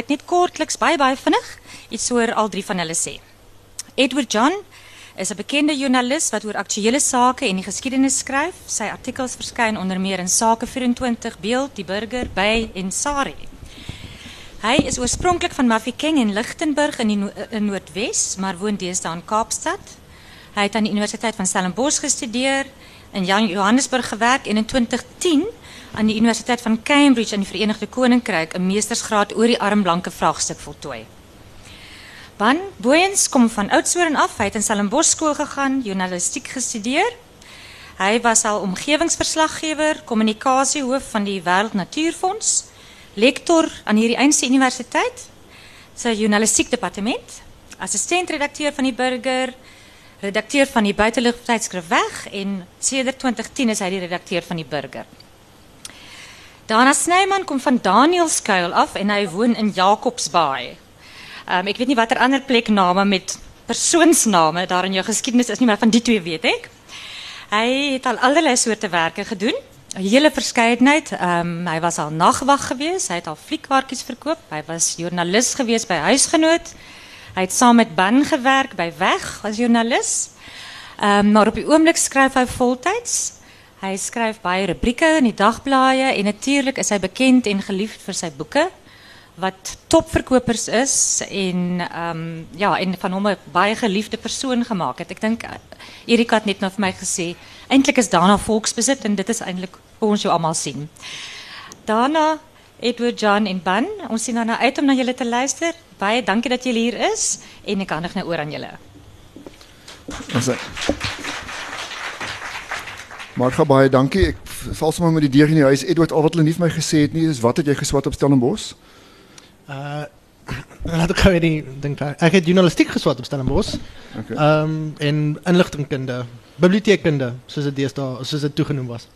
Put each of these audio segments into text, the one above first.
ek net kortliks baie baie vinnig iets oor al drie van hulle sê. Edward John is 'n bekende joernalis wat oor aktuelle sake en die geskiedenis skryf. Sy artikels verskyn onder meer in Sake 24, Beeld, Die Burger, By en Sari. Hy is oorspronklik van Mafeking in Lichtenburg in die no in Noordwes, maar woon deesdae in Kaapstad. Hy het aan die Universiteit van Stellenbosch gestudeer, in Johannesburg gewerk en in 2010 aan die Universiteit van Cambridge in die Verenigde Koninkryk 'n meestersgraad oor die armblanke vraagstuk voltooi. Van Booyens kom van Oudtshoorn af. Hy het in Stellenbosch skool gegaan, journalistiek gestudeer. Hy was al omgewingsverslaggewer, kommunikasiehoof van die Wêreld Natuurfonds, lektor aan hierdie Eindse Universiteit, sy journalistiek departement, assistent-redakteur van die Burger, redakteur van die buitelug tydskrif Weg en sedert 2010 is hy die redakteur van die Burger. Dana Snyman kom van Danielskuil af en hy woon in Jacobsbaai. Um, ek weet nie watter ander plekname met persoonsname daar in jou geskiedenis is nie, maar van die twee weet ek. Hy het al allerlei soorte werke gedoen. 'n Hele verskeidenheid. Um, hy was al nagwag geweest, hy het al fliekwartjies verkoop, hy was joernalis geweest by Huisgenoot. Hy het saam met Ban gewerk by Weg as joernalis. Ehm um, maar op die oomblik skryf hy voltyds. Hy skryf baie rubrieke in die dagblaaie en natuurlik is hy bekend en geliefd vir sy boeke wat topverkopers is en um, ja en van hom 'n baie geliefde persoon gemaak het. Ek dink Erika het net nou vir my gesê eintlik is Dana volksbesit en dit is eintlik hoe ons jou almal sien. Dana Edward John en Ban, ons sien nou uit om na julle te luister. Baie dankie dat julle hier is en ek kan nog oor aan julle. Ons Maar ga baie dankie. Ek val sommer met die deur in die huis. Edward, al wat hulle nie vir my gesê het nie, is wat het jy geswat op Stellenbosch? Uh laat ek gou die dink ek het journalistiek geswat op Stellenbosch. Okay. Ehm um, en inligtingkunde, biblioteekkunde, soos dit deesdae soos dit toegenoem was.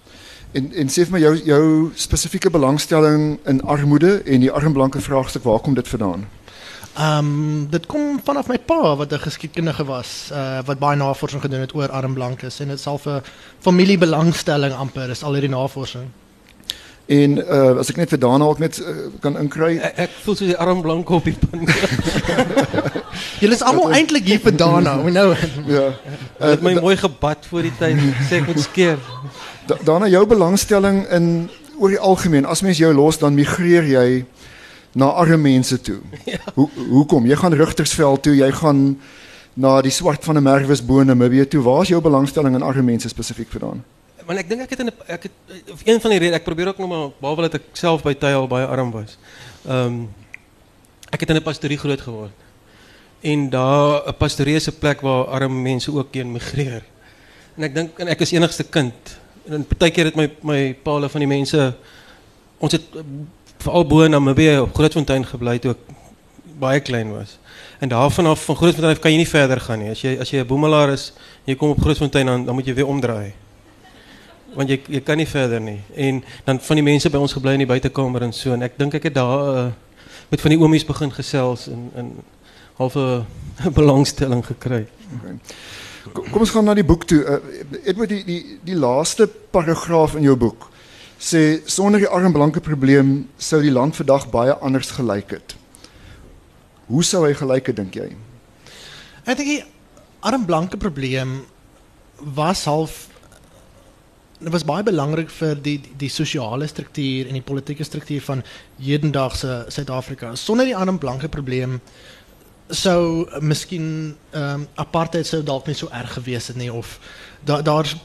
En en sê vir my jou jou spesifieke belangstelling in armoede en die armblanke vraagstuk, waar kom dit vandaan? Ehm um, dit kom vanaf my pa wat 'n geskiedkundige was, uh wat baie navorsing gedoen het oor armblankes en dit self 'n familiebelangstelling amper is al hierdie navorsing. En uh as ek net vir Dana ook net uh, kan inkry. Ek, ek voel so die armblanke op die pan. Julle is almal eintlik hier vir Dana, we know. ja. Uh, het my mooi gebad voor die tyd, sê ek moet skeer. Da, Dana jou belangstelling in oor die algemeen, as mens jou los dan migreer jy na arme mense toe. Ja. Hoe hoekom? Jy gaan Rigtersveld toe, jy gaan na die swart van 'n Merwes bo in Namibië toe. Waar is jou belangstelling in arme mense spesifiek vandaan? Want ek dink ek het in ek het of een van die redes ek probeer ook nog maar behalwe dat ek self by tye al baie arm was. Ehm um, ek het in 'n pastorie groot geword. En daar 'n pastorie 'n plek waar arme mense ook heen migreer. En ek dink en ek is enigste kind. En partykeer het my my pa hulle van die mense ons het veral bo in Namibië op Grootfontein gebly toe ek baie klein was. En daarvan af van Grootfontein af kan jy nie verder gaan nie. As jy as jy 'n boemelaar is, jy kom op Grootfontein dan dan moet jy weer omdraai. Want jy jy kan nie verder nie. En dan van die mense by ons gebly in die buitekamer en so en ek dink ek het daar uh, met van die oomies begin gesels en in halfe belangstelling gekry. Okay. Kom ons gaan na die boek toe. Uh, Edward die die die laaste paragraaf in jou boek sê sonder die armblanke probleem sou die land vandag baie anders gelyk het. Hoe sou hy gelyk het dink jy? Ek dink die armblanke probleem was half dit was baie belangrik vir die die, die sosiale struktuur en die politieke struktuur van hedendaagse Suid-Afrika. Sonder die armblanke probleem sou miskien ehm um, apartheid sou dalk nie so erg gewees het nie of daar daar's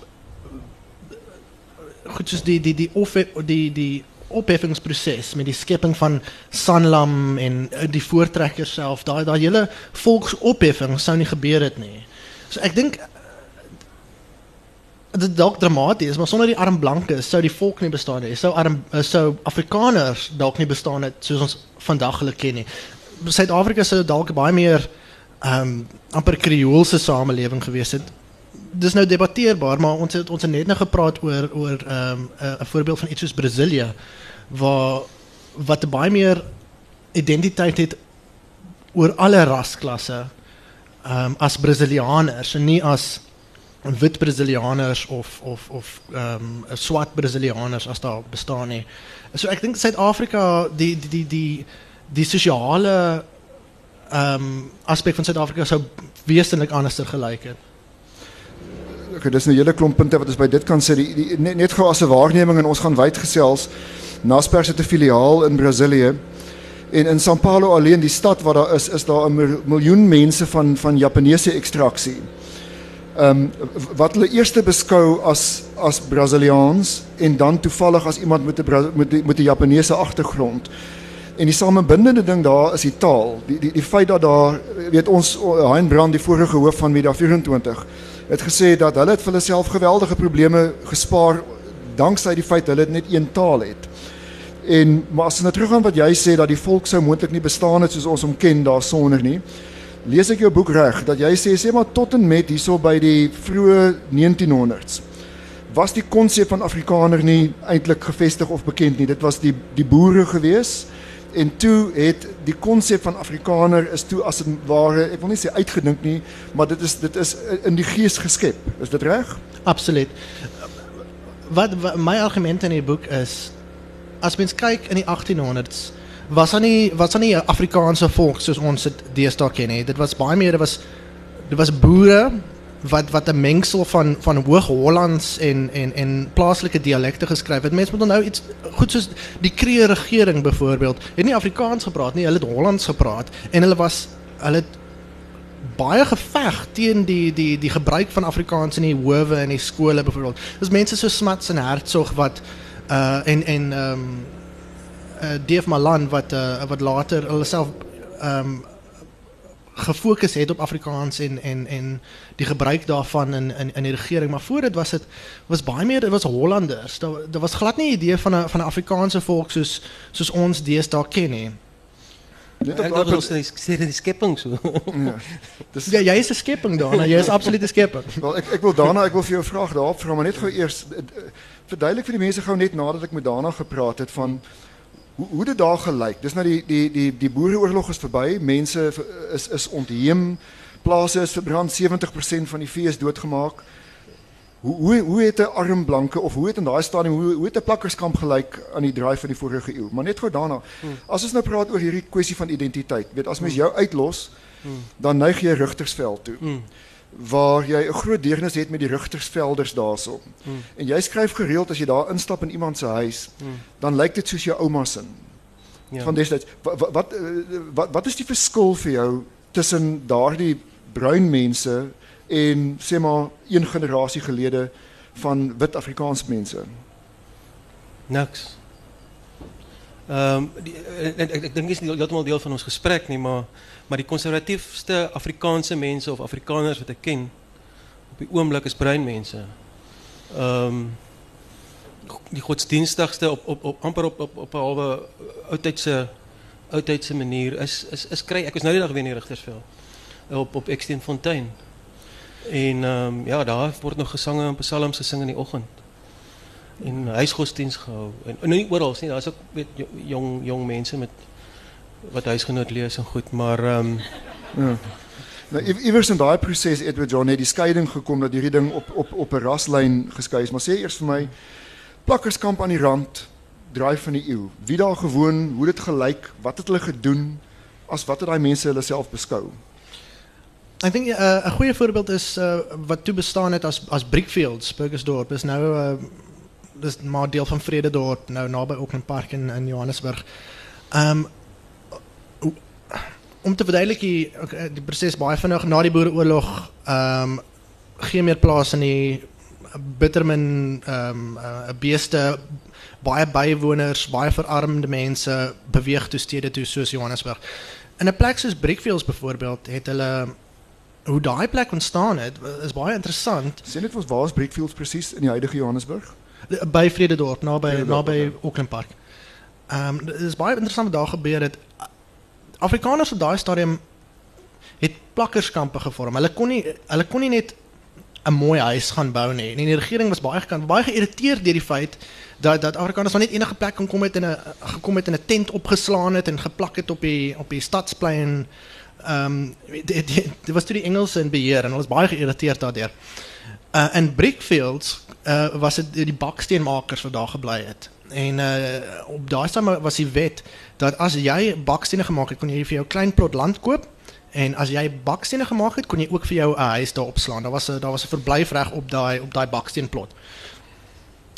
goed soos die die die of die die opheffingsproses met die skepping van Sanlam en eh, die voortrekker self daai daai hele volksopheffing sou nie gebeur het nie. So ek dink dit dalk dramaties, maar sonder die arm blankes sou die volk nie bestaan nie. Sou arm eh, sou Afrikaners dalk nie bestaan het soos ons vandag hulle ken nie. Suid-Afrika sou dalk baie meer ehm um, amper kreoolse samelewing gewees het dis nou debatteerbaar, maar ons het ons het net nou gepraat oor oor ehm um, 'n voorbeeld van iets soos Brasilië waar wat baie meer identiteit het oor alle rasklasse um, as Brasilianers en nie as wit Brasilianers of of of ehm um, swart Brasilianers as daar bestaan nie. So ek dink Suid-Afrika die die die die die sosiale ehm um, aspek van Suid-Afrika sou wesentlik anderster gelyk het. Okay, dis 'n hele klomp punte wat ons by dit kan sê. Die, die net, net gou as 'n waarneming en ons gaan wyd gesels. Naspers het 'n filiaal in Brasilië. En in São Paulo alleen die stad waar daar is, is daar 'n miljoen mense van van Japaneese ekstraksie. Ehm um, wat hulle eers beskou as as Brasiliaans en dan toevallig as iemand met 'n met met 'n Japaneese agtergrond. En die samebindende ding daar is die taal. Die die die feit dat daar weet ons Hein Brand die vorige hoof van Media 24 het gesê dat hulle het vir hulle self geweldige probleme gespaar danksy die feit hulle net een taal het. En maar as ons nou teruggaan wat jy sê dat die volk sou moontlik nie bestaan het soos ons hom ken daar sonder nie. Lees ek jou boek reg dat jy sê sê maar tot en met hierso by die vroeë 1900s was die konsep van Afrikaner nie eintlik gevestig of bekend nie. Dit was die die boere gewees en toe het die konsep van Afrikaner is toe as 'n ware, ek wil nie sê uitgedink nie, maar dit is dit is in die gees geskep. Is dit reg? Absoluut. Wat, wat my argument in die boek is as mens kyk in die 1800s was daar nie was daar nie 'n Afrikaanse volk soos ons dit deesdae ken nie. Dit was baie meer dit was dit was boere wat wat 'n mengsel van van Hoog-Hollands en en en plaaslike dialekte geskryf het. Mense moet nou iets goed soos die Kree regering byvoorbeeld, het nie Afrikaans gepraat nie, hulle het Hollands gepraat en hulle was hulle het baie geveg teen die die die gebruik van Afrikaans in die howe en die skole byvoorbeeld. Dis mense so Smuts en Hertzog wat uh en en ehm um, uh Dave Malan wat uh wat later hulle self ehm um, gefokus het op Afrikaans en en en die gebruik daarvan in in in die regering maar voor dit was dit was baie meer dit was Hollanders daar daar was glad nie 'n idee van 'n van 'n Afrikaanse volk soos soos ons deesdae ken nie Dit is ook ons sê die skepping so. ja. Dis ja, jy is 'n skepping daarna. Jy is absoluut 'n skepping. Wel ek ek wil daarna ek wil vir jou vraag daarop vra maar net gou eers eh, eh, verduidelik vir die mense gou net nadat ek met daarna gepraat het van hoe hoe dit daar gelyk. Dis nou die die die die boereoorlog is verby. Mense is is ontheem. Plase is verbrand. 70% van die vee is doodgemaak. Hoe hoe hoe het 'n arm blanke of hoe het in daai stadium hoe hoe het 'n plakkerskamp gelyk aan die draai van die vorige eeu? Maar net gou daarna. Hmm. As ons nou praat oor hierdie kwessie van identiteit. Weet as mens hmm. jou uitlos, hmm. dan neig jy Rigtersveld toe. Hmm waar jy 'n groot deernis het met die rigtersvelders daarso. Hmm. En jy skryf gereeld as jy daar instap in iemand se huis, hmm. dan lyk dit soos jou ouma se. Ja. Van destyds wat wat wat wat is die verskil vir jou tussen daardie bruin mense en sê maar een generasie gelede van wit Afrikaanse mense? Niks. Um, ek ek, ek dink is nie heeltemal deel van ons gesprek nie, maar maar die konservatiefste Afrikaanse mense of Afrikaners wat ek ken op die oomblik is bruin mense. Ehm die godsdienstigste op op op amper op op op 'n manier is is is kry ek was nou die dag weer in Rigtersveld op op Extenfontein. En ehm ja, daar word nog gesange en psalms gesing in die oggend. En huisgodsdiens gehou. En, en nie oral nie, daar's ook weet jong jong mense met wat huisgenoot lees en goed, maar ehm um, ja. Nou iewers in daai proses Edward John het die skeiding gekom dat hierdie ding op op op 'n raslyn geskei is. Maar sê eers vir my plakkerskamp aan die rand draai van die eeu. Wie daar gewoon, hoe dit gelyk, wat het hulle gedoen as wat het daai mense hulle self beskou? Ek dink uh, 'n goeie voorbeeld is uh, wat toe bestaan het as as Brickfields, Burgersdorp. Is nou 'n uh, dis maar deel van Vrededorp nou naby Auckland Park in in Johannesburg. Ehm um, om te verduidelik die die proses baie vinnig na die boereoorlog ehm um, geen meer plase in die bittermin ehm um, uh, beeste baie bywoners, baie verarmde mense beweeg toe stede toe soos Johannesburg. In 'n plek soos Brickfields byvoorbeeld het hulle hoe daai plek ontstaan het is baie interessant. Sien net ons waar is Brickfields presies in die huidige Johannesburg? By Vrededorp, naby naby Auckland Park. Ehm um, dit is baie interessant wat daar gebeur het. Afrikaners op daai stadium het plakkerskampe gevorm. Hulle kon nie hulle kon nie net 'n mooi huis gaan bou nie. En die regering was baie gekant, baie geïrriteerd deur die feit dat dat Afrikaners van net enige plek kon kom met in 'n gekom het in 'n tent opgeslaan het en geplak het op die op die stadsplein. Ehm um, dit was toe die Engelse in beheer en hulle was baie geïrriteerd daardeur. Uh in Brickfields uh was dit die baksteenmakers wat daar gebly het. En uh op daai stadium was die wet dat as jy bakstene gemaak het, kon jy vir jou klein plot land koop en as jy bakstene gemaak het, kon jy ook vir jou 'n huis daar opslaan. Daar was 'n daar was 'n verblyfreg op daai op daai baksteenplot.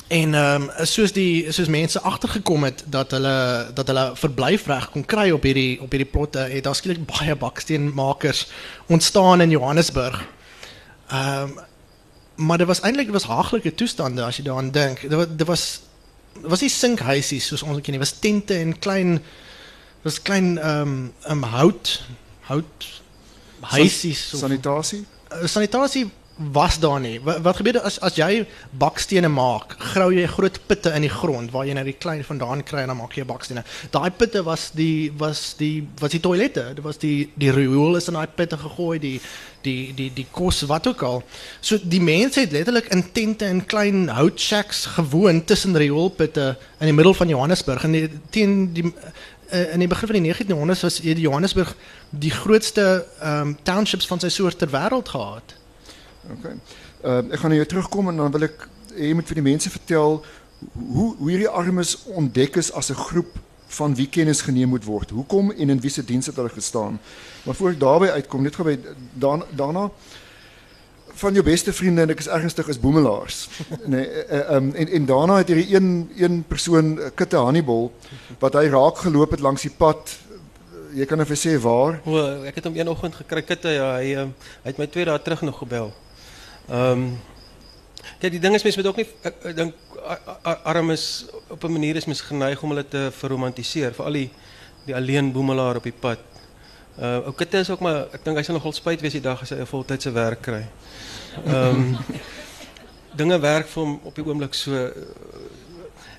En ehm um, soos die soos mense agtergekom het dat hulle dat hulle verblyfreg kon kry op hierdie op hierdie plotte, het daar skielik baie baksteenmakers ontstaan in Johannesburg. Ehm um, maar dit was eintlik was haaglike toestande as jy daaraan dink. Dit was dit was was nie sinkhuisies soos ons ken nie, was tente en klein was klein ehm um, um, hout hout huisies San, sanitasie. Uh, sanitasie was daar nie. Wat, wat gebeur as as jy bakstene maak? Grou jy groot putte in die grond waar jy nou die klein vandaan kry en dan maak jy bakstene. Daai putte was die was die was die toilette. Dit was die die riool is in daai putte gegooi, die die die die kos wat ook al. So die mense het letterlik in tente en klein hout shacks gewoon tussen rioolputte in die middel van Johannesburg en die, teen die uh, in die begin van die 1900s was Johannesburg die grootste um, townships van sy soort ter wêreld gehad. Okay. Uh, ek gaan na jou terugkom en dan wil ek jy moet vir die mense vertel hoe hoe hierdie armes ontdek is as 'n groep van wie kennis geneem moet word. Hoekom en in wie se diens het hulle gestaan? Maar voor ek daarby uitkom, net gou by dan, daarna van jou beste vriende en ek is ernstig is boemelaars. nee, uh, um, en en daarna het hierdie een een persoon Kitte Hannibal wat hy raak geloop het langs die pad. Jy kan effe sê waar? O, ek het hom een oggend gekry Kitte ja, hy um, hy het my twee dae terug nog gebel. Ehm um, Kijk, die ding is, mensen ook niet, ik denk, armes op een manier is mens geneigd om hulle te verromantiseren. Vooral die, die alleen boemelaar op die pad. Uh, ook het is ook maar, ik denk, hij zal nogal spijt wees die dag als hij een voltijdse werk krijgt. Um, dingen werk voor op die ogenblik. So,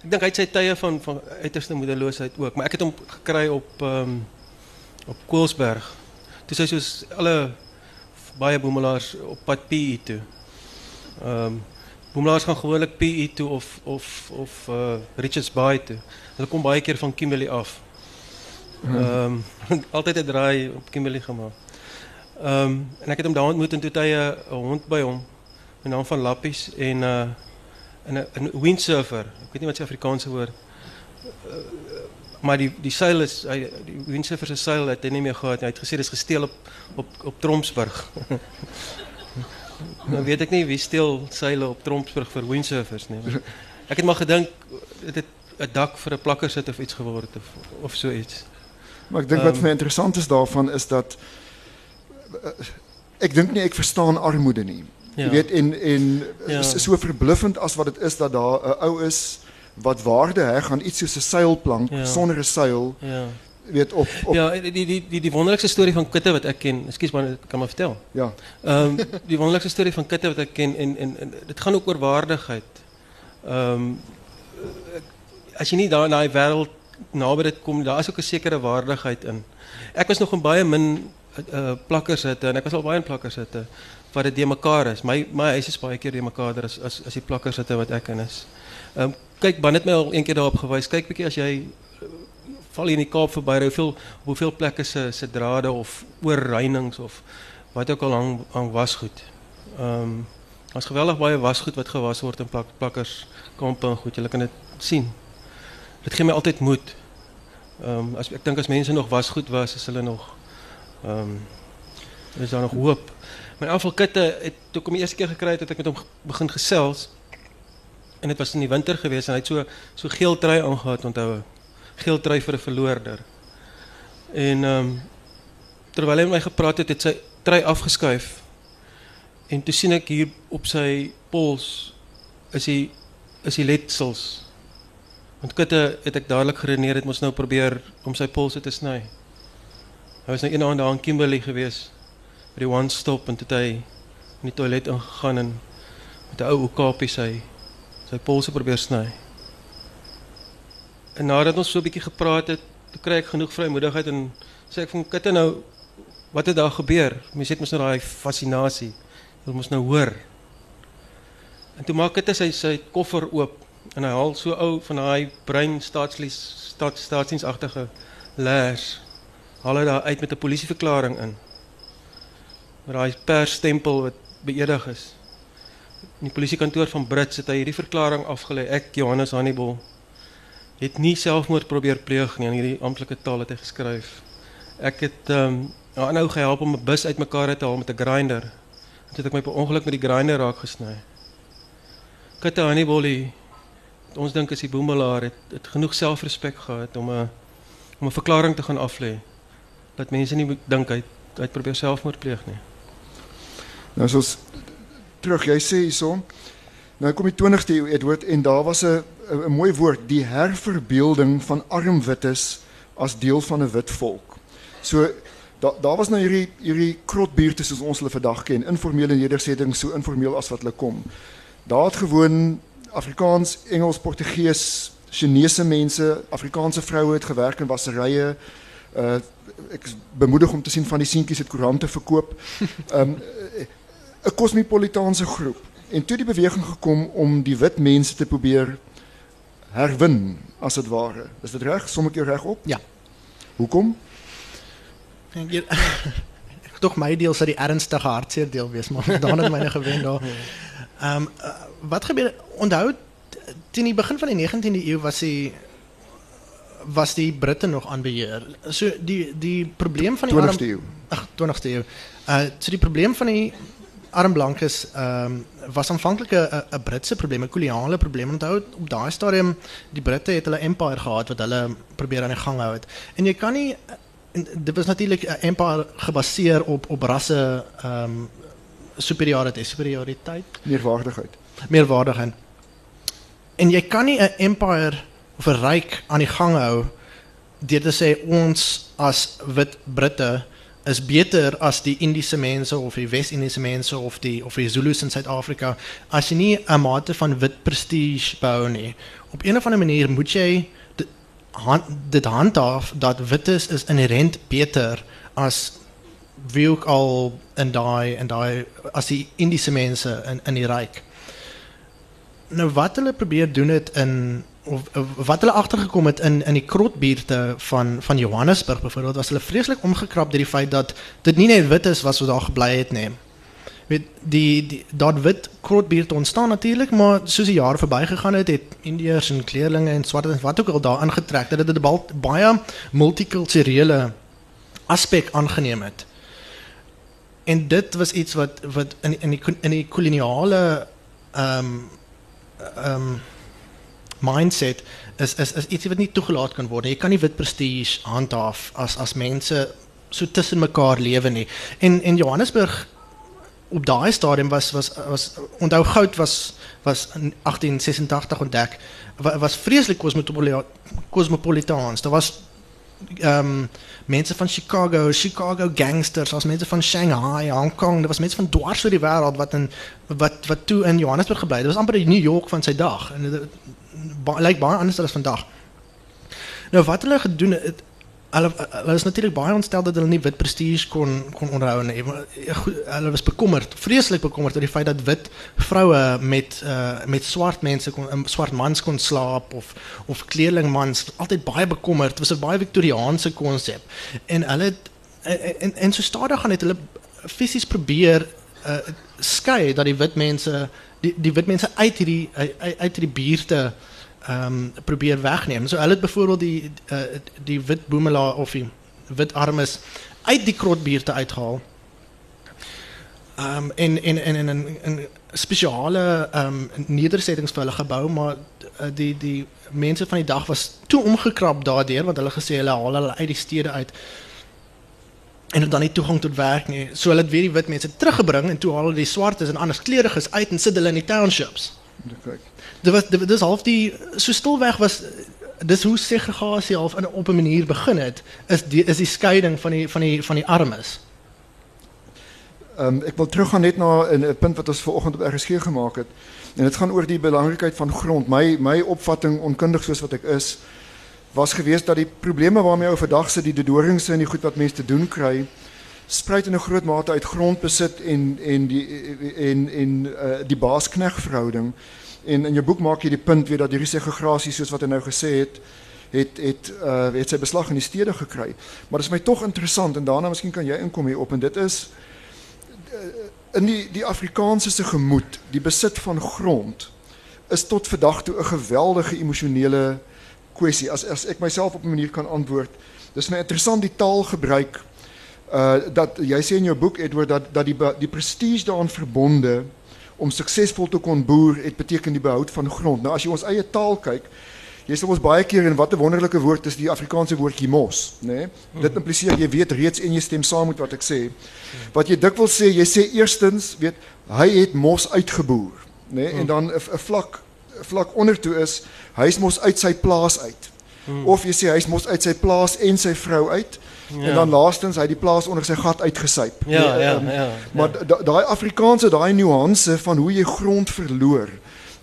ik denk, hij heeft zijn tijden van, van uiterste moedeloosheid ook. Maar ik heb hem gekregen op, um, op Koolsberg. Toen zei soos alle baie boemelaars op pad PE toe. Ehm um, Boemelaars gaan gewoonlik PE toe of of of uh Richards Bay toe. Hulle kom baie keer van Kimberley af. Ehm um, altyd 'n draai op Kimberley gemaak. Ehm um, en ek het hom daar ontmoet en toe hy 'n hond by hom met naam van Lappies en uh in 'n 'n windsurfer. Ek weet nie wat se Afrikaanse woord uh, maar die die seil is hy die windsurfer se seil het hy nie meer gehad het gesê dis gesteel op op op Tromsburg. Nou weet ek nie wie steel seile op Trompsburg vir windsurfers nie. Ek het maar gedink dit het 'n dak vir 'n plakker sit of iets geword of of so iets. Maar ek dink um, wat vir my interessant is daarvan is dat ek dink nie ek verstaan armoede nie. Ja. Jy weet en en ja. is so verbluffend as wat dit is dat daar 'n ou is wat waarde heg aan iets soos 'n seilplank ja. sonder 'n seil. Weet op, op Ja, die die die die wonderlikste storie van Kitte wat ek ken. Ekskuus maar kan maar vertel. Ja. Ehm um, die wonderlikste storie van Kitte wat ek ken en en, en dit gaan ook oor waardigheid. Ehm um, as jy nie daar in daai wêreld naby dit kom, daar is ook 'n sekere waardigheid in. Ek was nog in baie min uh, plakkers hitte en ek was al baie in plakkers hitte wat dit mekaar is. My my huis is baie keer de mekaar as as as die plakkers hitte wat ek in is. Ehm um, kyk, ban het my al een keer daarop gewys. Kyk bietjie as jy val hier in die Kaap verby, hoeveel op hoeveel plekke se se drade of oorreinings of wat ook al hang hang wasgoed. Ehm um, ons geweldig baie wasgoed wat gewas word in plak, plakkers kampe en goed. Jy kan dit sien. Dit gee my altyd moed. Ehm um, as ek dink as mense nog wasgoed was, is hulle nog ehm um, is daar nog hoop. My afval kitte het toe kom die eerste keer gekry het ek met hom begin gesels. En dit was in die winter geweest en hy het so so geel trui aangehad onthou geeltrui vir 'n verloorder. En ehm um, terwyl hy met my gepraat het, het sy trui afgeskuif. En toe sien ek hier op sy pols is hy is hy letsels. Want kitte het ek dadelik geredeneer het mos nou probeer om sy polse te sny. Hy was nou eendag daar in Kimberley gewees by die one stop en toe hy in die toilet ingegaan en met 'n ou okapie sy sy polse probeer sny. En nadat ons so 'n bietjie gepraat het, toe kry ek genoeg vrymoedigheid en sê ek van Kitte nou wat het daar gebeur? Mense het mos nou daai fascinasie. Hulle mos nou hoor. En toe maak Kitte sy sy koffer oop en hy haal so ou van daai bruin staatslies staat staatsdiensagtige leers. Haal hy daar uit met 'n polisieverklaring in. Met daai persstempel wat beëdig is. In die polisiekantoor van Brits het hy hierdie verklaring afgelê. Ek Johannes Hannibal het nie selfmoord probeer pleeg nie in hierdie amptelike taal het hy geskryf. Ek het ehm um, 'n ander ou gehelp om 'n bus uitmekaar te haal met 'n grinder. Toe het ek my per ongeluk met die grinder raak gesny. Kitte Hannibal, ons dink as die boemelaar het, het genoeg selfrespek gehad om 'n om 'n verklaring te gaan aflê dat mense nie dink hy hy probeer selfmoord pleeg nie. Nou soos terug, jy sê hierson. Nou kom die 20ste eeu Edward en daar was 'n mooi woord, die herverbeelding van arm wites as deel van 'n wit volk. So daar daar was nou hierdie hierdie krotbuurte soos ons hulle vandag ken, informele nedersettings so informeel as wat hulle kom. Daar het gewoon Afrikaans, Engels, Portugees, Chinese mense, Afrikaanse vroue het gewerk in wasserye. Uh ek bemoedig om te sien van die seentjies het koerante verkoop. Um, 'n kosmopolitaanse groep. En toe die beweging gekom om die wit mense te probeer herwin as dit ware. Is dit reg? Som ek jou reg op? Ja. Hoekom? Hier, toch my deel sou die ernstige hartseer deel wees, maar dan het myne gewen daar. Ehm um, wat gebeur onthou teen die begin van die 19de eeu was die was die Britte nog aan beheer. So die die probleem van die 20ste eeu. Ag 20ste eeu. Uh so die probleem van die arm blankes ehm um, was aanvanklik 'n 'n Britse probleem, 'n koloniale probleem. Onthou op daai stadium die Britte het hulle empire gehad wat hulle probeer aan die gang hou het. En jy kan nie en dit was natuurlik 'n empire gebaseer op op rasse ehm um, superioriteit, superioriteit, Meerwaardigheid. meerwaardigheid. En jy kan nie 'n empire of 'n ryk aan die gang hou deur te sê ons as wit Britte is beter as die Indiese mense of die Wes-Indiese mense of die of die Zulus in Suid-Afrika as jy nie 'n mate van wit prestige behou nie. Op 'n of ander manier moet jy dit hand, dit handhaaf dat wites is inherent beter as wie ook al in daai en daai as die Indiese mense in in die ryk. Nou wat hulle probeer doen het in wat hulle agtergekom het in in die krotbuurte van van Johannesburg byvoorbeeld was hulle vreeslik omgekrap deur die feit dat dit nie net wit is wat so daar gebly het nie. Weet die die daar wit krotbuurte ontstaan natuurlik, maar soos die jare verbygegaan het, het Indiërs en kleerlinge en swart en wat ook al daar aangetrek dat dit 'n baie multikulturele aspek aangeneem het. En dit was iets wat wat in in die in die koloniale ehm um, ehm um, mindset is is is iets wat nie toegelaat kan word nie. Jy kan nie wit prestige handhaaf as as mense so tussen mekaar lewe nie. En en Johannesburg op daai stadium was was was onthou goud was was in 1886 ontdek was, was vreeslik kosmopolitaans. Daar was ehm um, mense van Chicago, Chicago gangsters, as mense van Shanghai, Hong Kong, daar was mense van dwars oor die wêreld wat in wat wat toe in Johannesburg gebly het. Was amper die New York van sy dag en dit lyk baie anders as vandag. Nou wat hulle gedoen het hulle hulle is natuurlik baie ontstel dat hulle nie wit prestige kon kon onderhou nie. Goed, hulle was bekommerd, vreeslik bekommerd oor die feit dat wit vroue met uh met swart mense kon um, swart mans kon slaap of of kleerlingmans altyd baie bekommerd. Dit was 'n baie Victoriaanse konsep. En hulle het, en, en en so stadig gaan het hulle fisies probeer uh skei dat die wit mense die die wit mense uit hierdie uit, uit hierdie buurte um, probeer wegneem. So hulle het byvoorbeeld die uh, die wit boemelaar of die wit armes uit die krotbuurte uitgehaal. Ehm um, en en en en 'n 'n spesiale ehm um, nedersettings vir hulle gebou, maar uh, die die mense van die dag was toe omgekrap daardeur want hulle gesê hulle haal hulle uit die stede uit en dan nie toegang tot werk nie. So hulle het weer die wit mense teruggebring en toe haal hulle die swartes en ander kleuriges uit en sit hulle in die townships. Dit is half die so stilweg was dis hoe segregasie half in op 'n manier begin het is die is die skeiding van die van die van die armes. Ehm um, ek wil teruggaan net na 'n punt wat ons vanoggend op RSG gemaak het. En dit gaan oor die belangrikheid van grond. My opvatting onkundig soos wat ek is was geweest dat die probleme waarmee vandag sit die dodorings en die goed wat mense te doen kry spruit in 'n groot mate uit grondbesit en en die en en uh, die baaskneg verhouding. En in jou boek maak jy die punt weer dat hierdie segregasie soos wat hy nou gesê het het het uh het sy beslag in die stede gekry. Maar dit is my tog interessant en daarna miskien kan jy inkom hier op en dit is uh, in die die Afrikaanse se gemoed, die besit van grond is tot vandag toe 'n geweldige emosionele kwessie as as ek myself op 'n manier kan antwoord. Dis my interessant die taalgebruik uh dat jy sê in jou boek Edward dat dat die die prestige daaraan verbonde om suksesvol te kon boer het beteken die behoud van grond. Nou as jy ons eie taal kyk, jy sal ons baie keer in wat 'n wonderlike woord is die Afrikaanse woordjie mos, nê? Nee? Dit impliseer jy weet reeds en jy stem saam met wat ek sê. Wat jy dikwels sê, jy sê eerstens, weet hy het mos uitgeboer, nê? Nee? En dan 'n vlak vlak ondertoe is hy's mos uit sy plaas uit. Of jy sê hy's mos uit sy plaas en sy vrou uit. Ja. En dan laastens hy die plaas onder sy gat uitgesyp. Ja, Nee, ja, ehm, ja, Maar da- daai Afrikaanse, daai nuance van hoe jy grond verloor,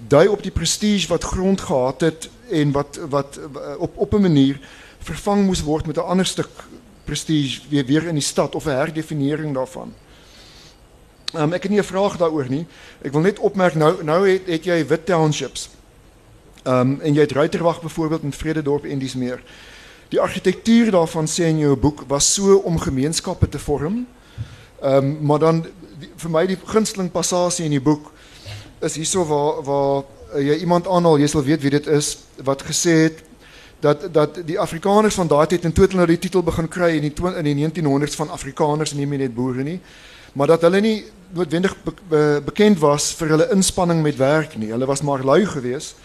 dui op die prestige wat grond gehad het en wat wat op op 'n manier vervang moes word met 'n ander stuk prestige weer weer in die stad of 'n herdefinering daarvan. Um, ek het nie 'n vraag daaroor nie. Ek wil net opmerk nou nou het, het jy wit townships. Um, en jy het Ruiterwag byvoorbeeld in Vrededorp en dis meer. Die argitektuur daarvan sê in jou boek was so om gemeenskappe te vorm. Ehm um, maar dan die, vir my die gunsteling passasie in die boek is hierso waar waar uh, jy iemand aanhaal, jy sal weet wie dit is, wat gesê het dat dat die Afrikaners van daardie tyd in totaal nou die titel begin kry in die in die 1900s van Afrikaners nie meer net boere nie, maar dat hulle nie noodwendig be, be, bekend was vir hulle inspanning met werk nie. Hulle was maar lui geweest.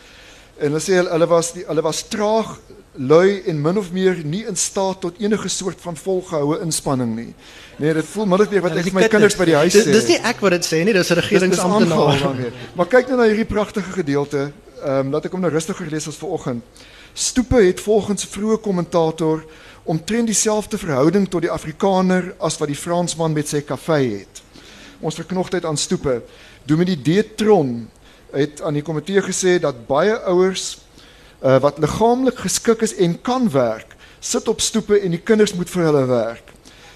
En hulle sê hulle, hulle was die, hulle was traag, lui en min of meer nie in staat tot enige soort van volgehoue inspanning nie. Nee, dit voel min of meer wat ek vir my kinders by die huis sê. dis nie ek wat dit sê nie, dis 'n regeringsamptenaar. Maar kyk nou na hierdie pragtige gedeelte. Ehm um, laat ek hom nou rustiger lees as vanoggend. Stoepe het volgens vroeë kommentator omtrent dieselfde verhouding tot die Afrikaner as wat die Fransman met sy kafee het. Ons verknogtheid aan stoepe. Dominee Detron het aan die komitee gesê dat baie ouers uh, wat liggaamlik geskik is en kan werk, sit op stoepe en die kinders moet vir hulle werk.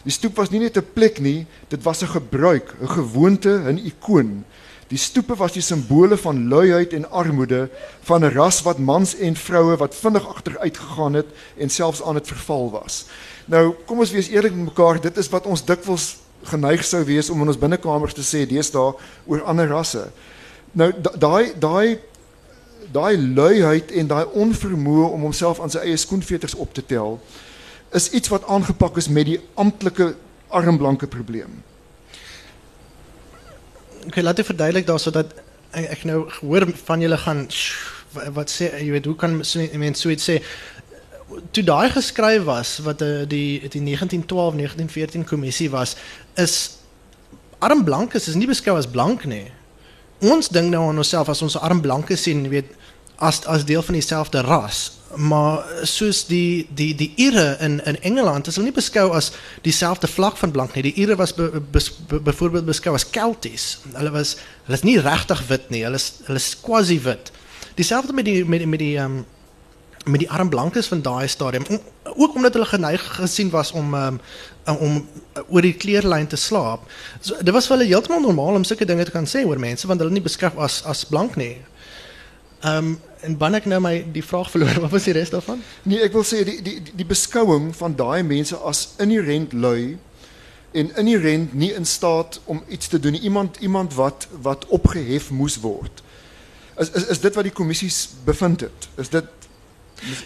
Die stoep was nie net 'n plek nie, dit was 'n gebruik, 'n gewoonte, 'n ikoon. Die stoepe was die simbole van luiheid en armoede van 'n ras wat mans en vroue wat vinnig agteruit gegaan het en selfs aan het verval was. Nou, kom ons wees eerlik met mekaar, dit is wat ons dikwels geneig sou wees om in ons binnekamers te sê deesdae oor ander rasse. Nou daai daai daai luiheid en daai onvermoë om homself aan sy eie skoenveters op te tel is iets wat aangepak is met die amptelike armblanke probleem. Okay, laat ek verduidelik daarso dat ek, ek nou hoor van julle gaan "Sjoe, wa- wat sê jy weet hoe kan so mense so iets sê toe daai geskryf was wat uh, die die 1912 1914 kommissie was is arm blankes is nie beskou as blank nie. Ons dink nou aan onsself as ons arm blanke sien, weet as as deel van dieselfde ras. Maar soos die die die Ire in in Engeland is hulle nie beskou as dieselfde vlak van blank nie. Die Ire was be, bes, be, byvoorbeeld beskou as Kelties. Hulle was hulle is nie regtig wit nie. Hulle is hulle is quasi wit. Dieselfde met die met die met die um, met die arm blankes van daai stadium. Om, ook omdat hulle geneig gesien was om um, om oor die kleurlyn te slaap. So, dit was vir hulle heeltemal normaal om sulke dinge te kan sê oor mense want hulle nie beskryf as as blank nie. Ehm um, en wanneer ek nou my die vraag verloor, wat was die res daarvan? Nee, ek wil sê die die die beskouing van daai mense as inherent lui en inherent nie in staat om iets te doen nie. Iemand iemand wat wat opgehef moes word. Is is is dit wat die kommissies bevind het? Is dit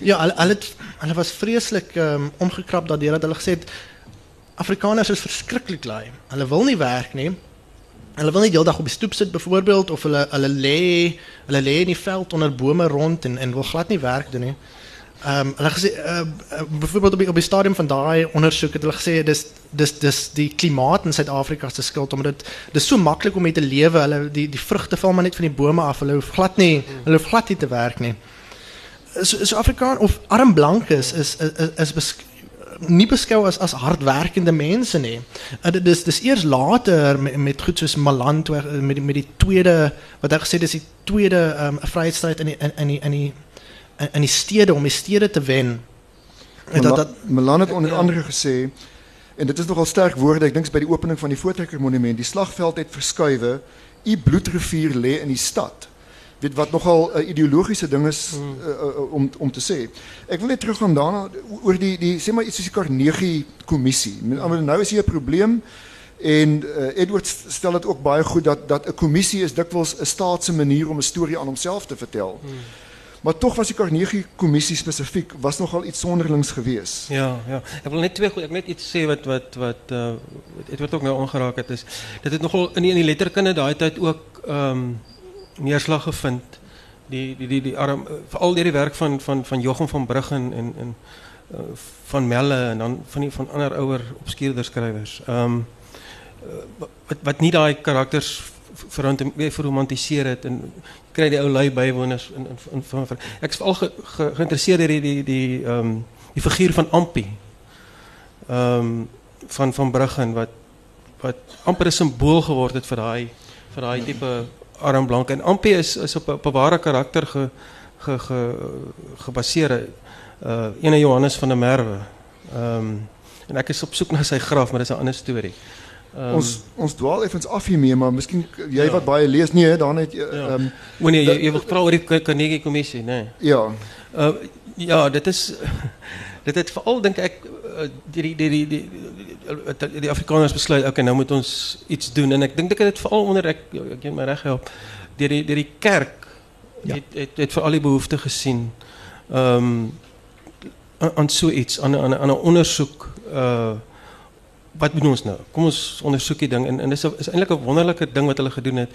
Ja, hulle het, was ehm um, omgekrap daardeur dat hulle gesê het Afrikaners is verskriklik lui. Hulle wil nie werk nie. Hulle wil nie heeldag op die stoep sit byvoorbeeld of hulle hulle in die veld onder bome rond en en wil glad nie werk doen. Ehm hulle gesê uh, byvoorbeeld op die, op stadium van daai ondersoek het hulle gesê dis die klimaat in Suid-Afrika se skuld omdat dit dis so maklik om mee te lewe. Hulle die die vrugte val maar net van die bome af. Hulle hoef glad nie te werk nie so, so Afrikaan of arm blankes is is is, is besk nie beskou as as hardwerkende mense nie. Uh, dit is dis eers later met, met goed soos Malan toe uh, met die, met die tweede wat hy gesê dis die tweede um, vryheidsstryd in die in in die in die in die stede om die stede te wen. En dat, het onder andere gesê en dit is nogal sterk woorde. Ek dink is by die opening van die Voortrekker Monument, die slagveld het verskuiwe. U bloedrivier lê in die stad. Weet wat nogal 'n uh, ideologiese ding is uh, uh, om om te sê. Ek wil net teruggaan daarna oor die die sê maar iets soos die Carnegie kommissie. Woorde, nou is hier 'n probleem en uh, Edward stel dit ook baie goed dat dat 'n kommissie is dikwels 'n staat se manier om 'n storie aan homself te vertel. Maar tog was die Carnegie kommissie spesifiek was nogal iets sonderlings geweest. Ja, ja. Ek wil net twee goed, ek net iets sê wat wat wat uh dit word ook nou aangeraak het is dit het nogal in die, in die letterkunde daai tyd ook ehm um, neerslag gevind. Die die die die arm veral deur die werk van van van Jochum van Bruggen en en uh, van Melle en dan van die van ander ouer obskuurder skrywers. Ehm um, wat wat nie daai karakters verromantiseer het en kry die ou lui bywoners in in, in van ek is veral ge, ge, geïnteresseerd deur die die die ehm um, die figuur van Ampie. Ehm um, van van Bruggen wat wat amper 'n simbool geword het vir daai vir daai tipe arm blank en Ampie is is op op 'n ware karakter ge ge ge gebaseer uh ene Johannes van der Merwe. Ehm um, en ek is op soek na sy graf, maar dis 'n ander storie. Um, ons ons dwaal effens af hiermee, maar miskien jy ja. wat baie lees nee, dan het ehm ja. um, o nee, jy, jy wil vra oor die Carnegie kommissie, nê? Nee. Ja. Uh, ja, dit is dit het veral dink ek die die die die die, die, Afrikaners besluit, okay, nou moet ons iets doen en ek dink dit het veral onder ek het my reg help die die kerk ja. het het het vir al die behoeftes gesien. Ehm um, aan so iets aan aan 'n ondersoek uh wat doen ons nou? Kom ons ondersoek die ding en en dis is eintlik 'n wonderlike ding wat hulle gedoen het.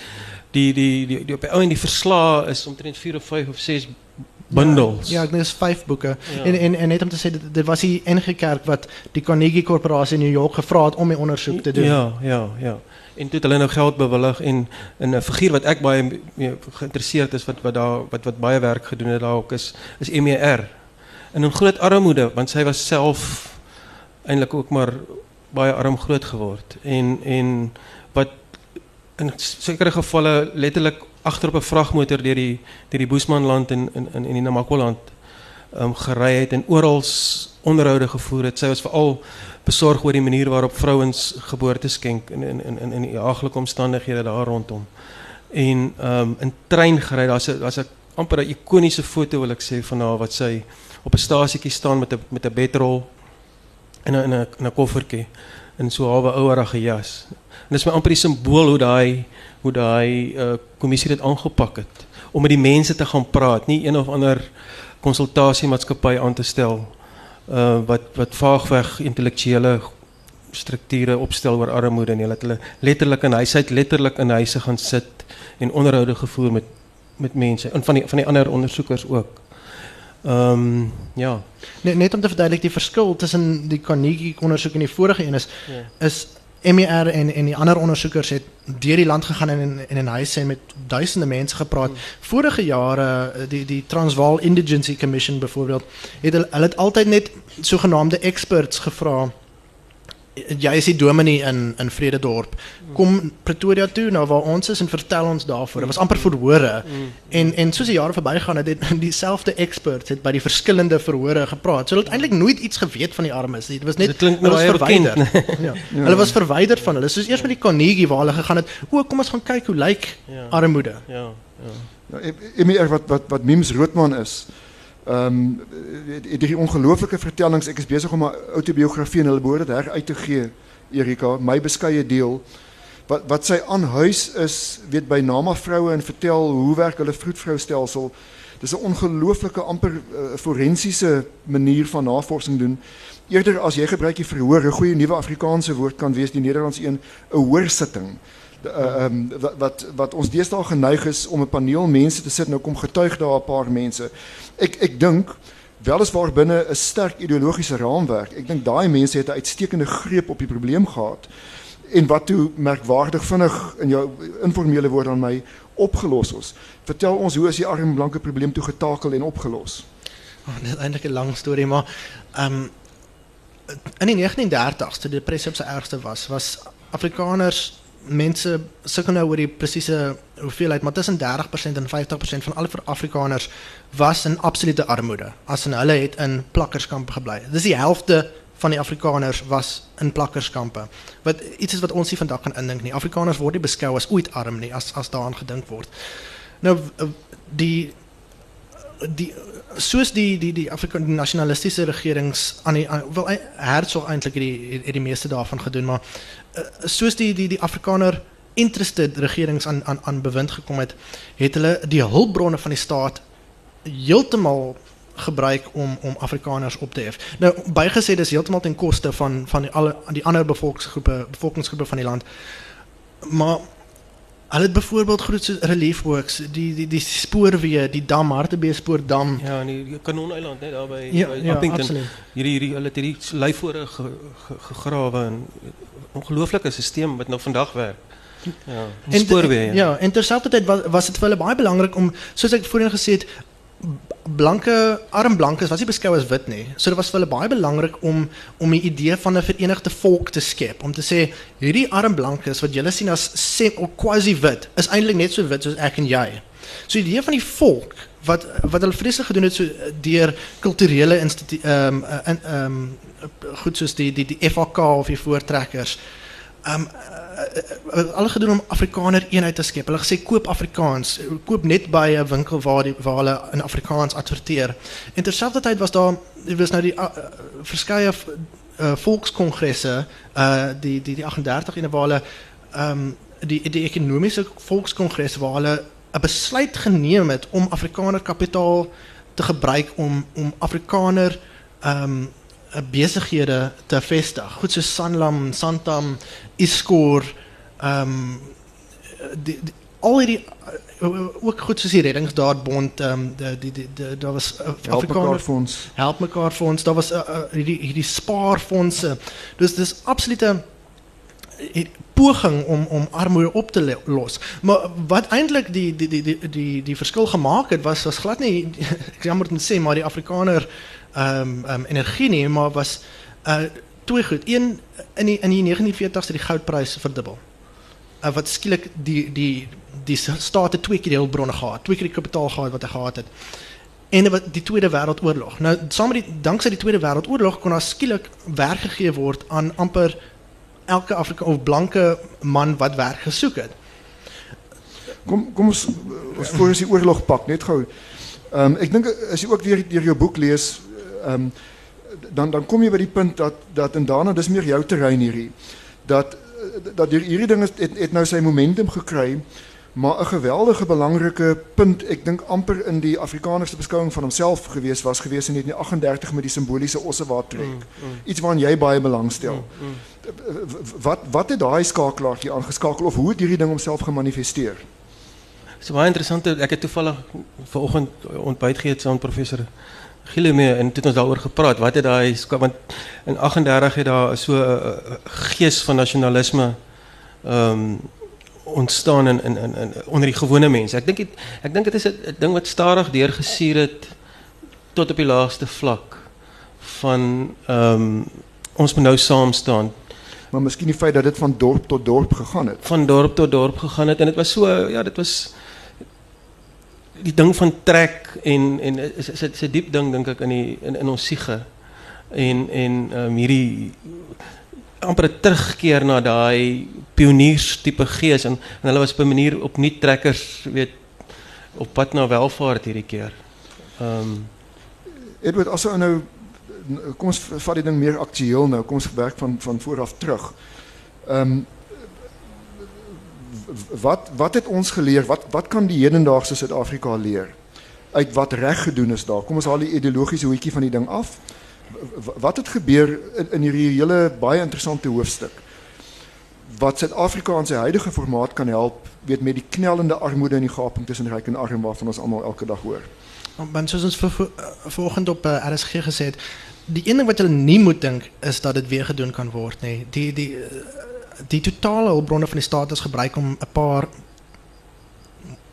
Die die die, die op die die verslae is omtrent 4 of 5 of 6 bundels. Ja, ja ek dink dis 5 boeke. Ja. En en en net om te sê dit dit was die enige kerk wat die Carnegie Korporasie in New York gevra het om 'n ondersoek te doen. Ja, ja, ja. En toe het hulle nou geld bewillig en in 'n figuur wat ek baie geïnteresseerd is wat wat daar wat wat baie werk gedoen het daar ook is is MER. En 'n groot armoede want sy was self eintlik ook maar baie arm groot geword en en wat in sekere gevalle letterlik agter op 'n vragmotor deur die deur die Boesmanland en in in in die Namakwaland ehm um, gery het en oral onderhoude gevoer het. Sy was veral besorg oor die manier waarop vrouens geboorte skenk in in in in die haaglike omstandighede daar rondom. En ehm um, in trein gery, daar's 'n daar's 'n amper 'n ikoniese foto wil ek sê van haar wat sy op 'n stasietjie staan met 'n met 'n bedrol in 'n in 'n 'n koffertjie in so 'n ouerige jas. En dis my amper die simbool hoe daai hoe daai uh, kommissie dit aangepak het om met die mense te gaan praat, nie een of ander konsultasiemaatskappy aan te stel uh wat wat vaagweg intellektuele strukture opstel oor armoede en hulle hulle letterlik in huise uit letterlik in huise gaan sit en onderhoude gevoer met met mense en van die van die ander ondersoekers ook. Ehm um, ja. Net, net om te verduidelijk die verschil tussen die Carnegie onderzoek en die vorige een is, ja. is MER en, en die andere onderzoekers het deur die land gegaan en in, in een huis zijn met duizenden mensen gepraat. Hmm. Vorige jaren, eh, die, die Transvaal Indigency Commission bijvoorbeeld, het hulle, het altijd net zogenaamde experts gevraagd jy is die dominee in in Vrededorp. Kom Pretoria toe nou waar ons is en vertel ons daarvoor. Dit was amper verhore. En en soos die jare verbygaan het dieselfde experts het by die verskillende verhore gepraat. So hulle het eintlik nooit iets geweet van die armes. Dit was net dit klink nou baie verwyder. ja. ja. Hulle was verwyder van hulle. Soos eers met die Carnegie waar hulle gegaan het. O, kom ons gaan kyk hoe lyk ja. armoede. Ja. Ja. Nou, ek wat wat wat Mims Roodman is. Ehm um, die ongelooflike vertellings, ek is besig om 'n autobiografie in hulle woorde daar uit te gee, Erika, my beskeie deel. Wat wat sy aan huis is, weet by Nama vroue en vertel hoe werk hulle vroedvroustelsel. Dis 'n ongelooflike amper uh, forensiese manier van navorsing doen. Eerder as jy gebruik die verhoor, 'n goeie nuwe Afrikaanse woord kan wees die Nederlandse een, 'n hoorsitting. Um, wat, wat wat ons deesdae geneig is om 'n paneel mense te sit nou kom getuig daar 'n paar mense ek ek dink weliswaar binne 'n sterk ideologiese raamwerk. Ek dink daai mense het 'n uitstekende greep op die probleem gehad en wat toe merkwaardig vinnig in jou informele woord aan my opgelos is. Vertel ons hoe is die arm blanke probleem toe getakel en opgelos? Oh, dit is eintlik 'n lang storie, maar ehm um, in die 1930s toe die depressie op sy ergste was, was Afrikaners mense sukkel nou oor die presiese hoeveelheid, maar tussen 30% en 50% van alle Afrikaners was in absolute armoede. As en hulle het in plakkerskampe gebly. Dis die helfte van die Afrikaners was in plakkerskampe. Wat iets is wat ons nie vandag kan indink nie. Afrikaners word nie beskou as ooit arm nie as as daaraan gedink word. Nou die die soos die die die Afrikaanse nasionalistiese regerings aan die aan, wel Herzog eintlik het die het die meeste daarvan gedoen maar uh, soos die die die Afrikaner interested regerings aan aan aan bewind gekom het het hulle die hulpbronne van die staat heeltemal gebruik om om Afrikaners op te hef. Nou bygesê dis heeltemal ten koste van van die alle die ander bevolkingsgroepe bevolkingsgroepe van die land. Maar hulle het byvoorbeeld groot so relief works, die die die spoorweë, die dam Hartbeespoort spoordam. Ja, en die Kanoneiland net daar by Ja, by ja, Appington. absoluut. Hierdie hierdie hulle het hierdie lyfore ge, ge, gegrawe en ongelooflike stelsel wat nou vandag werk. Ja, spoorweë. Ja, en terselfdertyd was was dit vir hulle baie belangrik om soos ek voorheen gesê het blanke arm blankes was nie beskou as wit nie. So dit was vir hulle baie belangrik om om 'n idee van 'n verenigde volk te skep, om te sê hierdie arm blankes wat julle sien as sem of quasi wit is eintlik net so wit soos ek en jy. So die idee van die volk wat wat hulle vreeslik gedoen het so eh, deur kulturele ehm um, in ehm um, goed soos die die die FAK of die voortrekkers. Ehm um, uh, alle gedoen om Afrikaner eenheid te skep. Hulle gesê koop Afrikaans, koop net by 'n winkel waar die waar hulle in Afrikaans adverteer. En terselfdertyd was daar was nou die uh, verskeie uh, volkskongresse, uh die die die 38 ene waar hulle um, die die ekonomiese volkskongres waar hulle 'n besluit geneem het om Afrikaner kapitaal te gebruik om om Afrikaner um, besighede te vestig. Goed so Sanlam, Santam, Iscor, ehm um, die, die al hierdie uh, ook goed soos die reddingsdaadbond ehm um, die die die, die daar was uh, Help mekaar Afrikaner fonds. help mekaar fonds. Daar was uh, uh, hierdie hierdie spaarfondse. Dus dis absolute eh, poging om om armoede op te le- los. Maar wat eintlik die die die die die die verskil gemaak het was was glad nie ek jammer te sê maar die Afrikaner um, um, energie nie, maar was uh twee goed. Een in die in die 1940s het die goudprys verdubbel. Uh, wat skielik die die die staat het twee keer die hulpbronne gehad, twee keer die kapitaal gehad wat hy gehad het. En wat die Tweede Wêreldoorlog. Nou saam met die danksy die Tweede Wêreldoorlog kon daar skielik werk gegee word aan amper elke Afrika of blanke man wat werk gesoek het. Kom kom ons ons voor ons die oorlog pak net gou. Ehm um, ek dink as jy ook weer deur jou boek lees, um, dan dan kom jy by die punt dat dat en daarna dis meer jou terrein hierdie. Dat dat hier, hierdie ding het, het nou sy momentum gekry, maar 'n geweldige belangrike punt, ek dink amper in die Afrikaner se beskouing van homself gewees was gewees in 1938 met die simboliese Ossewaard trek. Mm, mm, Iets waaraan jy baie belangstel. mm, mm. Wat wat het daai skakelaartjie aangeskakel of hoe het hierdie ding homself gemanifesteer? Dis baie interessant. Ek het toevallig vanoggend ontbyt geëet saam met professor Gile mee en toe het ons daaroor gepraat. Wat het daai want in 38 het daar so 'n uh, gees van nasionalisme ehm um, ontstaan in in in, in onder die gewone mense. Ek dink dit ek dink dit is 'n 'n ding wat stadig deurgesuur het tot op die laagste vlak van ehm um, ons moet nou saam staan Maar miskien die feit dat dit van dorp tot dorp gegaan het. van dorp tot dorp gegaan het en dit was so ja dit was die ding van trek en en is is 'n diep ding dink ek in die in in ons siege en en um, hierdie amper terugkeer na daai pioniers tipe gees en, en hulle was op 'n manier opnuut trekkers weet op pad na welvaart hierdie keer. Ehm um, Edward, as ou nou kom ons vat die ding meer aktueel nou. Kom ons werk van van voor af terug. Ehm wat wat het ons geleer? Wat wat kan die hedendaagse Suid-Afrika leer uit wat reg gedoen is daar? Kom ons haal die ideologiese hoetjie van die ding af. Wat het gebeur in, in hierdie hele baie interessante hoofstuk? Wat Suid-Afrika in sy huidige formaat kan help, weet met die knellende armoede en die gaping tussen ryk en arm waarvan ons almal elke dag hoor. Want soos ons vanoggend op uh, RSG gesê het, die een wat hulle nie moet dink is dat dit weer gedoen kan word nie. Die die eh, die totale hulpbronne van die staat is om 'n paar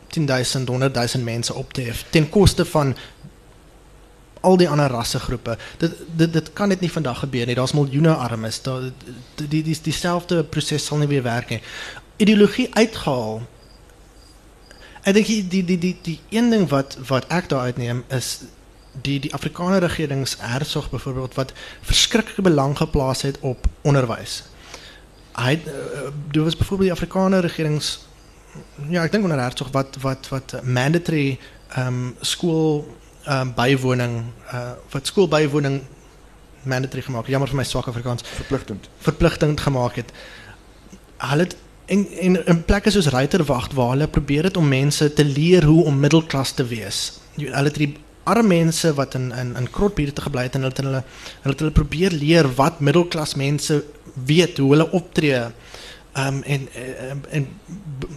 10000 100000 mense op te hef ten koste van al die ander rassegroepe. Dit dit dit kan net nie vandag gebeur nie. Daar's miljoene armes. Daar die die die dieselfde proses sal nie weer werk. Ideologie uitgehaal Ek dink die die die die die een ding wat wat ek daar uitneem is die die Afrikaner regerings Hertzog byvoorbeeld wat verskriklike belang geplaas het op onderwys. Hy het, uh, daar was byvoorbeeld die Afrikaner regerings ja, ek dink onder Hertzog wat wat wat mandatory ehm um, skool ehm um, bywoning uh, wat skoolbywoning mandatory gemaak. Jammer vir my swak Afrikaans Verpligtend. verpligtend gemaak het. Hulle het en en in plekke soos Ruiterwag waar hulle probeer het om mense te leer hoe om middelklas te wees. Hulle het die arme mense wat in in in krotbuurte gebly het en hulle het hulle hulle het hulle probeer leer wat middelklas mense weet hoe hulle optree. Ehm um, en, en en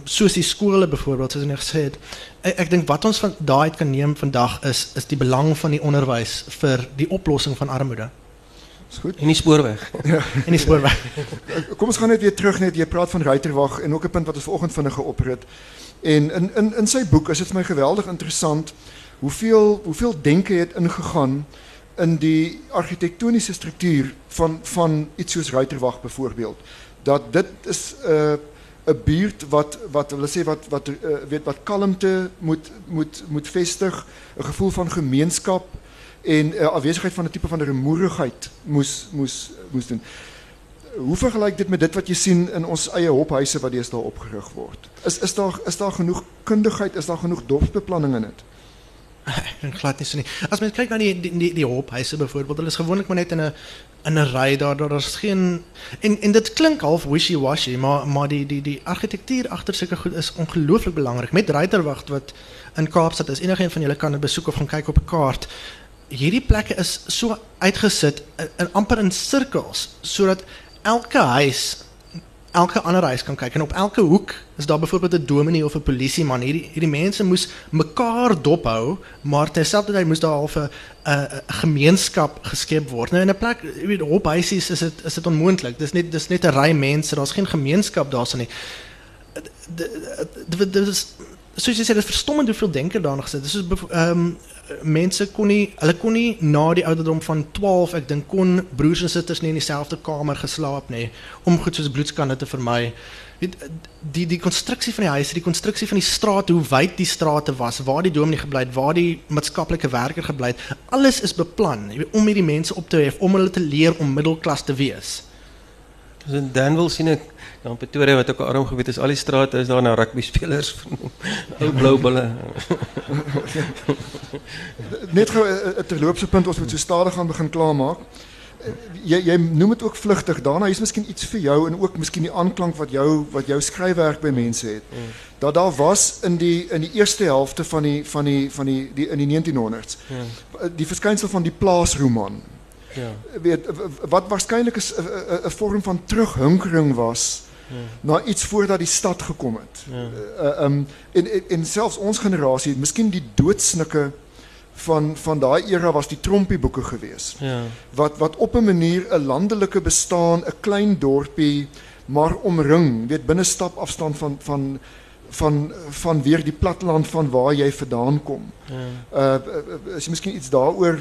soos die skole byvoorbeeld soos ek gesê het, ek, ek dink wat ons van daai uit kan neem vandag is is die belang van die onderwys vir die oplossing van armoede. Is goed. En die spoorweg. En die spoorweg. Kom ons gaan net weer terug net jy praat van Ruiterwag en ook 'n punt wat ons vanoggend vinnig geoprit. En in in in sy boek is dit vir my geweldig interessant hoeveel hoeveel denke het ingegaan in die argitektoniese struktuur van van iets soos Ruiterwag byvoorbeeld. Dat dit is 'n uh, 'n buurt wat wat sê wat wat uh, weet wat kalmte moet moet moet vestig, 'n gevoel van gemeenskap en uh, afwesigheid van 'n tipe van rumoerigheid moes moes moes doen. Hoe vergelyk dit met dit wat jy sien in ons eie hophuise wat deesdae opgerig word? Is is daar is daar genoeg kundigheid, is daar genoeg dorpsbeplanning in dit? Glad nie so nie. As mens kyk na die die die, die hophuise byvoorbeeld, hulle is gewoonlik maar net in 'n in 'n ry daar is geen en en dit klink half wishy-washy, maar maar die die die argitektuur agter sulke goed is ongelooflik belangrik. Met Ruiterwag wat in Kaapstad is, enige een van julle kan dit besoek of gaan kyk op 'n kaart hierdie plekke is so uitgesit in, in amper in sirkels sodat elke huis elke ander huis kan kyk. En op elke hoek is daar byvoorbeeld 'n dominee of 'n polisieman. Hierdie hierdie mense moes mekaar dophou maar terselfdertyd moes daar half 'n 'n gemeenskap geskep word. Nou in plek op huisies is dit is dit onmoontlik. Dis net dis net 'n ry mense. Daar's geen gemeenskap daarson nie. Dit is soos jy dit verstommend hoeveel denke daarna gesit dis soos ehm um, mense kon nie hulle kon nie na die ouderdom van 12 ek dink kon broers en susters nie in dieselfde kamer geslaap nie om goed soos bloedskande te vermy. Die die die konstruksie van die huis, die konstruksie van die straat, hoe wyd die strate was, waar die dominee gebly het, waar die maatskaplike werker gebly het, alles is beplan om hierdie mense op te hef, om hulle te leer om middelklas te wees. Dus in Danville sien ek dan Pretoria wat ook 'n arm gebied is, al die strate is daar na rugby spelers vernoem. Ou blou bulle. Net 'n terloopse punt ons moet so stadig gaan begin klaarmaak. Jy jy noem dit ook vlugtig. Daarna is miskien iets vir jou en ook miskien die aanklank wat jou wat jou skryfwerk by mense het. Mm. Dat daar was in die in die eerste helfte van die van die van die, die in die 1900s. Ja. Die verskynsel van die plaasroman. Ja. Weet wat waarskynlik 'n 'n vorm van terughunkering was ja. Na iets voordat die stad gekom het. Ja. Uh, um en, en en selfs ons generasie, miskien die doodsnikke van van daai era was die trompie boeke gewees. Ja. Wat wat op 'n manier 'n landelike bestaan, 'n klein dorpie maar omring, weet binne stap afstand van van van van weer die platteland van waar jy vandaan kom. Ja. Uh is jy miskien iets daaroor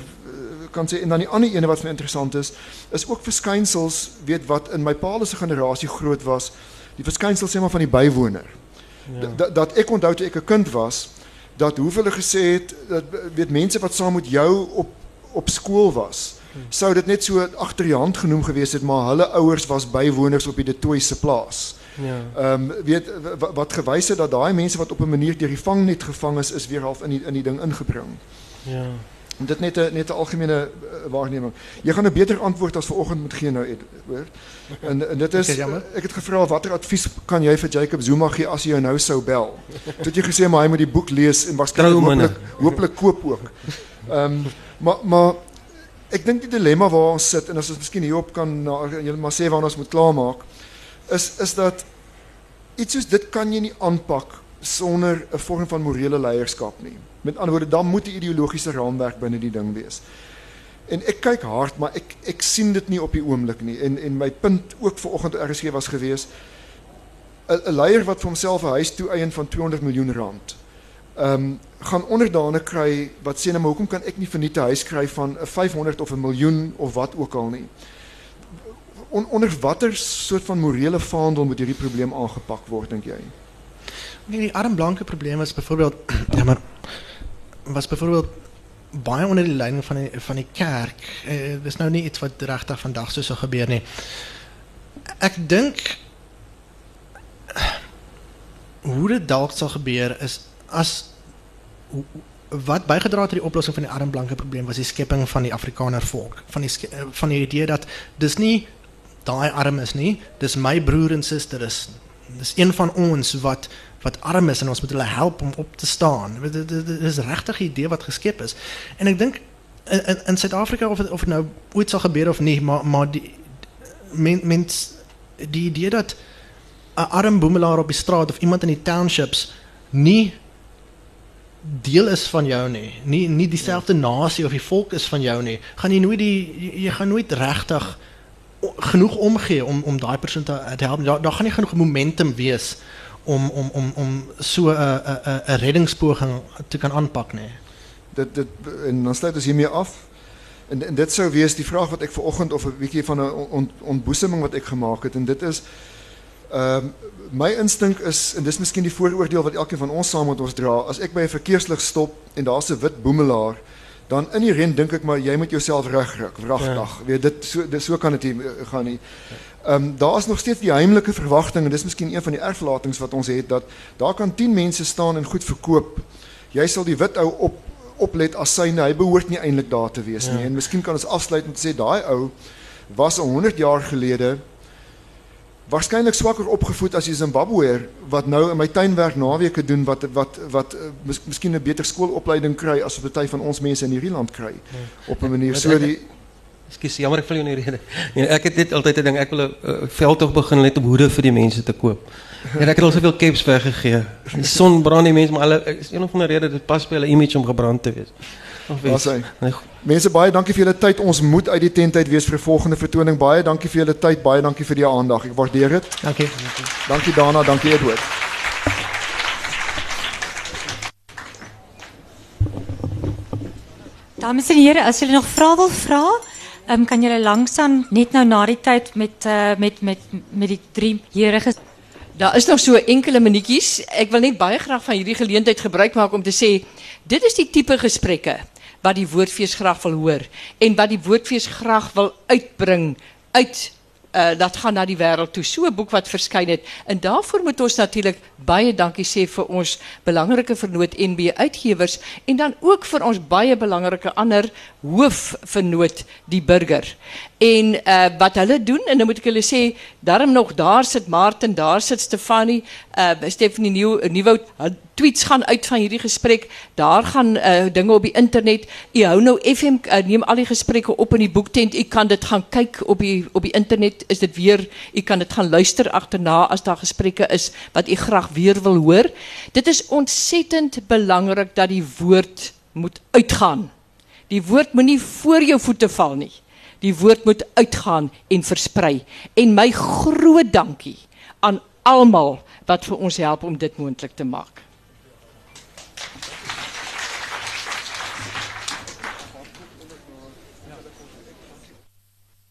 kan sê en dan die ander ene wat vir my interessant is, is ook verskynsels, weet wat in my pa se generasie groot was, die verskynsels sê maar van die bywoner. Ja. Dat dat ek onthou toe ek 'n kind was, dat hoe hulle gesê het dat weet mense wat saam met jou op op skool was, hmm. sou dit net so agter die hand genoem gewees het, maar hulle ouers was bywoners op die De Tooy se plaas. Ja. Ehm um, weet wat gewys het dat daai mense wat op 'n manier deur die vangnet gevang is, is weer half in die in die ding ingebring. Ja. Dit net 'n net 'n algemene uh, waarneming. Jy gaan 'n beter antwoord as vanoggend moet gee nou hoor. En en dit is ek het gevra watter advies kan jy vir Jacob Zuma gee as hy jou nou sou bel? Toe het jy gesê maar hy moet die boek lees en waarskynlik hopelik hopelik koop ook. Ehm um, maar maar ek dink die dilemma waar ons sit en as ons miskien hierop kan na julle maar sê waar ons moet klaarmaak is is dat iets soos dit kan jy nie aanpak sonder 'n vorm van morele leierskap nie. Met ander woorde, dan moet 'n ideologiese raamwerk binne die ding wees. En ek kyk hard, maar ek ek sien dit nie op die oomblik nie. En en my punt ook vanoggend RSG was gewees 'n 'n leier wat vir homself 'n huis toe eien van 200 miljoen rand. Ehm um, gaan onderdane kry wat sê nou maar hoekom kan ek nie verniet 'n huis kry van 'n 500 of 'n miljoen of wat ook al nie. On, onder watter soort van morele vaandel moet hierdie probleem aangepak word dink jy? Nee, die arm blanke probleem is byvoorbeeld ja maar was byvoorbeeld baie onder die leiding van die van die kerk. Eh, dis nou nie iets wat regtig vandag so sou gebeur nie. Ek dink hoe dit dalk sal gebeur is as wat bygedra het tot die oplossing van die arm blanke probleem was die skepping van die Afrikaner volk, van die van die idee dat dis nie daai arm is nie, dis my broer en suster is Dis een van ons wat wat arm is en ons moet hulle help om op te staan. Dit is regtig 'n idee wat geskep is. En ek dink in in Suid-Afrika of of nou ooit sal gebeur of nie, maar maar die men, mens die idee dat 'n arm boemelaar op die straat of iemand in die townships nie deel is van jou nie, nie nie dieselfde ja. nasie of die volk is van jou nie, gaan jy nooit die jy, jy gaan nooit regtig genoeg omgee om om daai persoon te, te help. Daar daar gaan nie genoeg momentum wees om om om om so 'n 'n 'n reddingspoging te kan aanpak nie. Dit dit en dan sluit ons hiermee af. En, en dit sou wees die vraag wat ek ver oggend of 'n bietjie van 'n ont, ontboeseming wat ek gemaak het en dit is ehm um, my is en dis miskien die vooroordeel wat elkeen van ons saam met ons dra as ek by 'n verkeerslig stop en daar's 'n wit boemelaar dan in die ren dink ek maar jy moet jouself regruk wragtig ja. weet dit so dis so kan dit gaan nie ehm um, daar's nog steeds die heimlike verwagting en dis miskien een van die erflatings wat ons het dat daar kan 10 mense staan en goed verkoop jy sal die wit ou op oplet as syne hy behoort nie eintlik daar te wees ja. nie en miskien kan ons afsluit met sê daai ou was 100 jaar gelede waarskynlik swakker opgevoed as die Zimbabweër wat nou in my tuin werk naweke doen wat wat wat uh, mis, miskien 'n beter skoolopleiding kry as wat baie van ons mense in hierdie land kry ja. op 'n manier so die jammer ek val jou in die rede. Nee, ek het dit altyd 'n ding, ek wil 'n uh, veldtog begin net om hoede vir die mense te koop. En ek het al soveel caps weggegee. Die son brand die mense, maar hulle is een of ander rede dit pas by hulle image om gebrand te wees. Ons sê. Mense baie dankie vir julle tyd. Ons moet uit die tent uit wees vir die volgende vertoning. Baie dankie vir julle tyd. Baie dankie vir die aandag. Ek waardeer dit. Dankie. Dankie Dana, dankie Edward. Dames en here, as julle nog vrae wil vra, um, kan julle langsaan net nou na die tyd met uh, met met met die drie here Daar is nog so enkele minuutjies. Ek wil net baie graag van hierdie geleentheid gebruik maak om te sê dit is die tipe gesprekke wat die woordfees graag wil hoor en wat die woordfees graag wil uitbring uit uh, dat gaan naar die wereld toe. So boek wat verskyn het. En daarvoor moet ons natuurlik baie dankie sê vir ons belangrike vernoot NB Uitgewers en dan ook vir ons baie belangrike ander hoofvernoot die burger. En uh, wat hulle doen en dan moet ek hulle sê, daarom nog daar sit Martin, daar sit Stefanie, uh Stephanie Nieuw Nieuwoud tweets gaan uit van hierdie gesprek. Daar gaan uh dinge op die internet. U hou nou FM uh, neem al die gesprekke op in die boektent. U kan dit gaan kyk op die op die internet. Is dit weer u kan dit gaan luister agterna as daar gesprekke is wat u graag weer wil hoor. Dit is ontsettend belangrik dat die woord moet uitgaan. Die woord moenie voor jou voete val nie. Die woord moet uitgaan en versprei. En my groot dankie aan almal wat vir ons help om dit moontlik te maak.